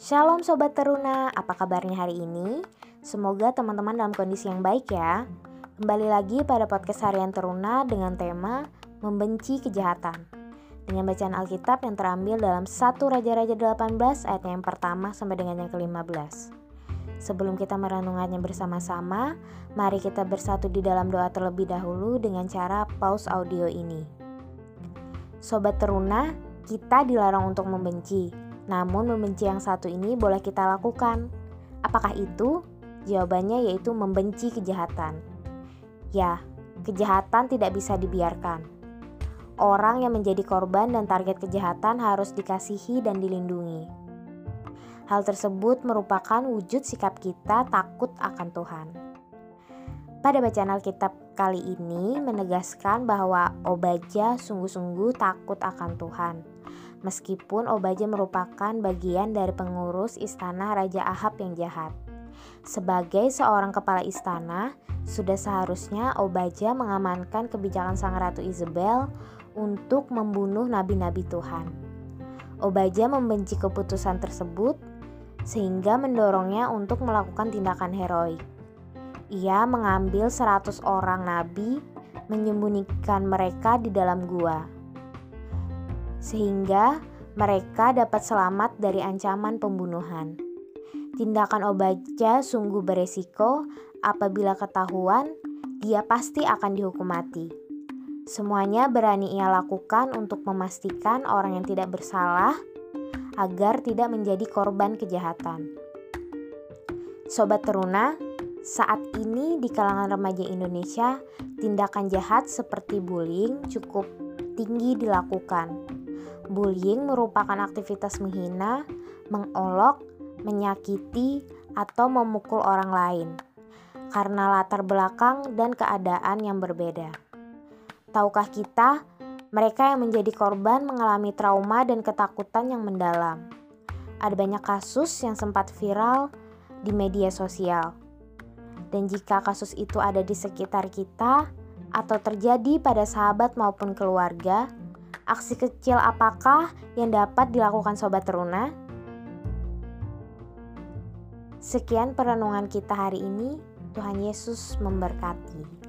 Shalom Sobat Teruna, apa kabarnya hari ini? Semoga teman-teman dalam kondisi yang baik ya. Kembali lagi pada podcast harian Teruna dengan tema Membenci Kejahatan. Dengan bacaan Alkitab yang terambil dalam 1 Raja-Raja 18 ayat yang pertama sampai dengan yang ke-15. Sebelum kita merenungannya bersama-sama, mari kita bersatu di dalam doa terlebih dahulu dengan cara pause audio ini. Sobat Teruna, kita dilarang untuk membenci, namun membenci yang satu ini boleh kita lakukan. Apakah itu? Jawabannya yaitu membenci kejahatan. Ya, kejahatan tidak bisa dibiarkan. Orang yang menjadi korban dan target kejahatan harus dikasihi dan dilindungi. Hal tersebut merupakan wujud sikap kita takut akan Tuhan. Pada bacaan Alkitab kali ini menegaskan bahwa Obaja sungguh-sungguh takut akan Tuhan meskipun Obaja merupakan bagian dari pengurus istana Raja Ahab yang jahat. Sebagai seorang kepala istana, sudah seharusnya Obaja mengamankan kebijakan sang ratu Isabel untuk membunuh nabi-nabi Tuhan. Obaja membenci keputusan tersebut sehingga mendorongnya untuk melakukan tindakan heroik. Ia mengambil 100 orang nabi, menyembunyikan mereka di dalam gua sehingga mereka dapat selamat dari ancaman pembunuhan. Tindakan Obaja sungguh beresiko apabila ketahuan dia pasti akan dihukum mati. Semuanya berani ia lakukan untuk memastikan orang yang tidak bersalah agar tidak menjadi korban kejahatan. Sobat Teruna, saat ini di kalangan remaja Indonesia, tindakan jahat seperti bullying cukup tinggi dilakukan. Bullying merupakan aktivitas menghina, mengolok, menyakiti, atau memukul orang lain karena latar belakang dan keadaan yang berbeda. Tahukah kita, mereka yang menjadi korban mengalami trauma dan ketakutan yang mendalam. Ada banyak kasus yang sempat viral di media sosial. Dan jika kasus itu ada di sekitar kita atau terjadi pada sahabat maupun keluarga, Aksi kecil apakah yang dapat dilakukan sobat teruna? Sekian perenungan kita hari ini. Tuhan Yesus memberkati.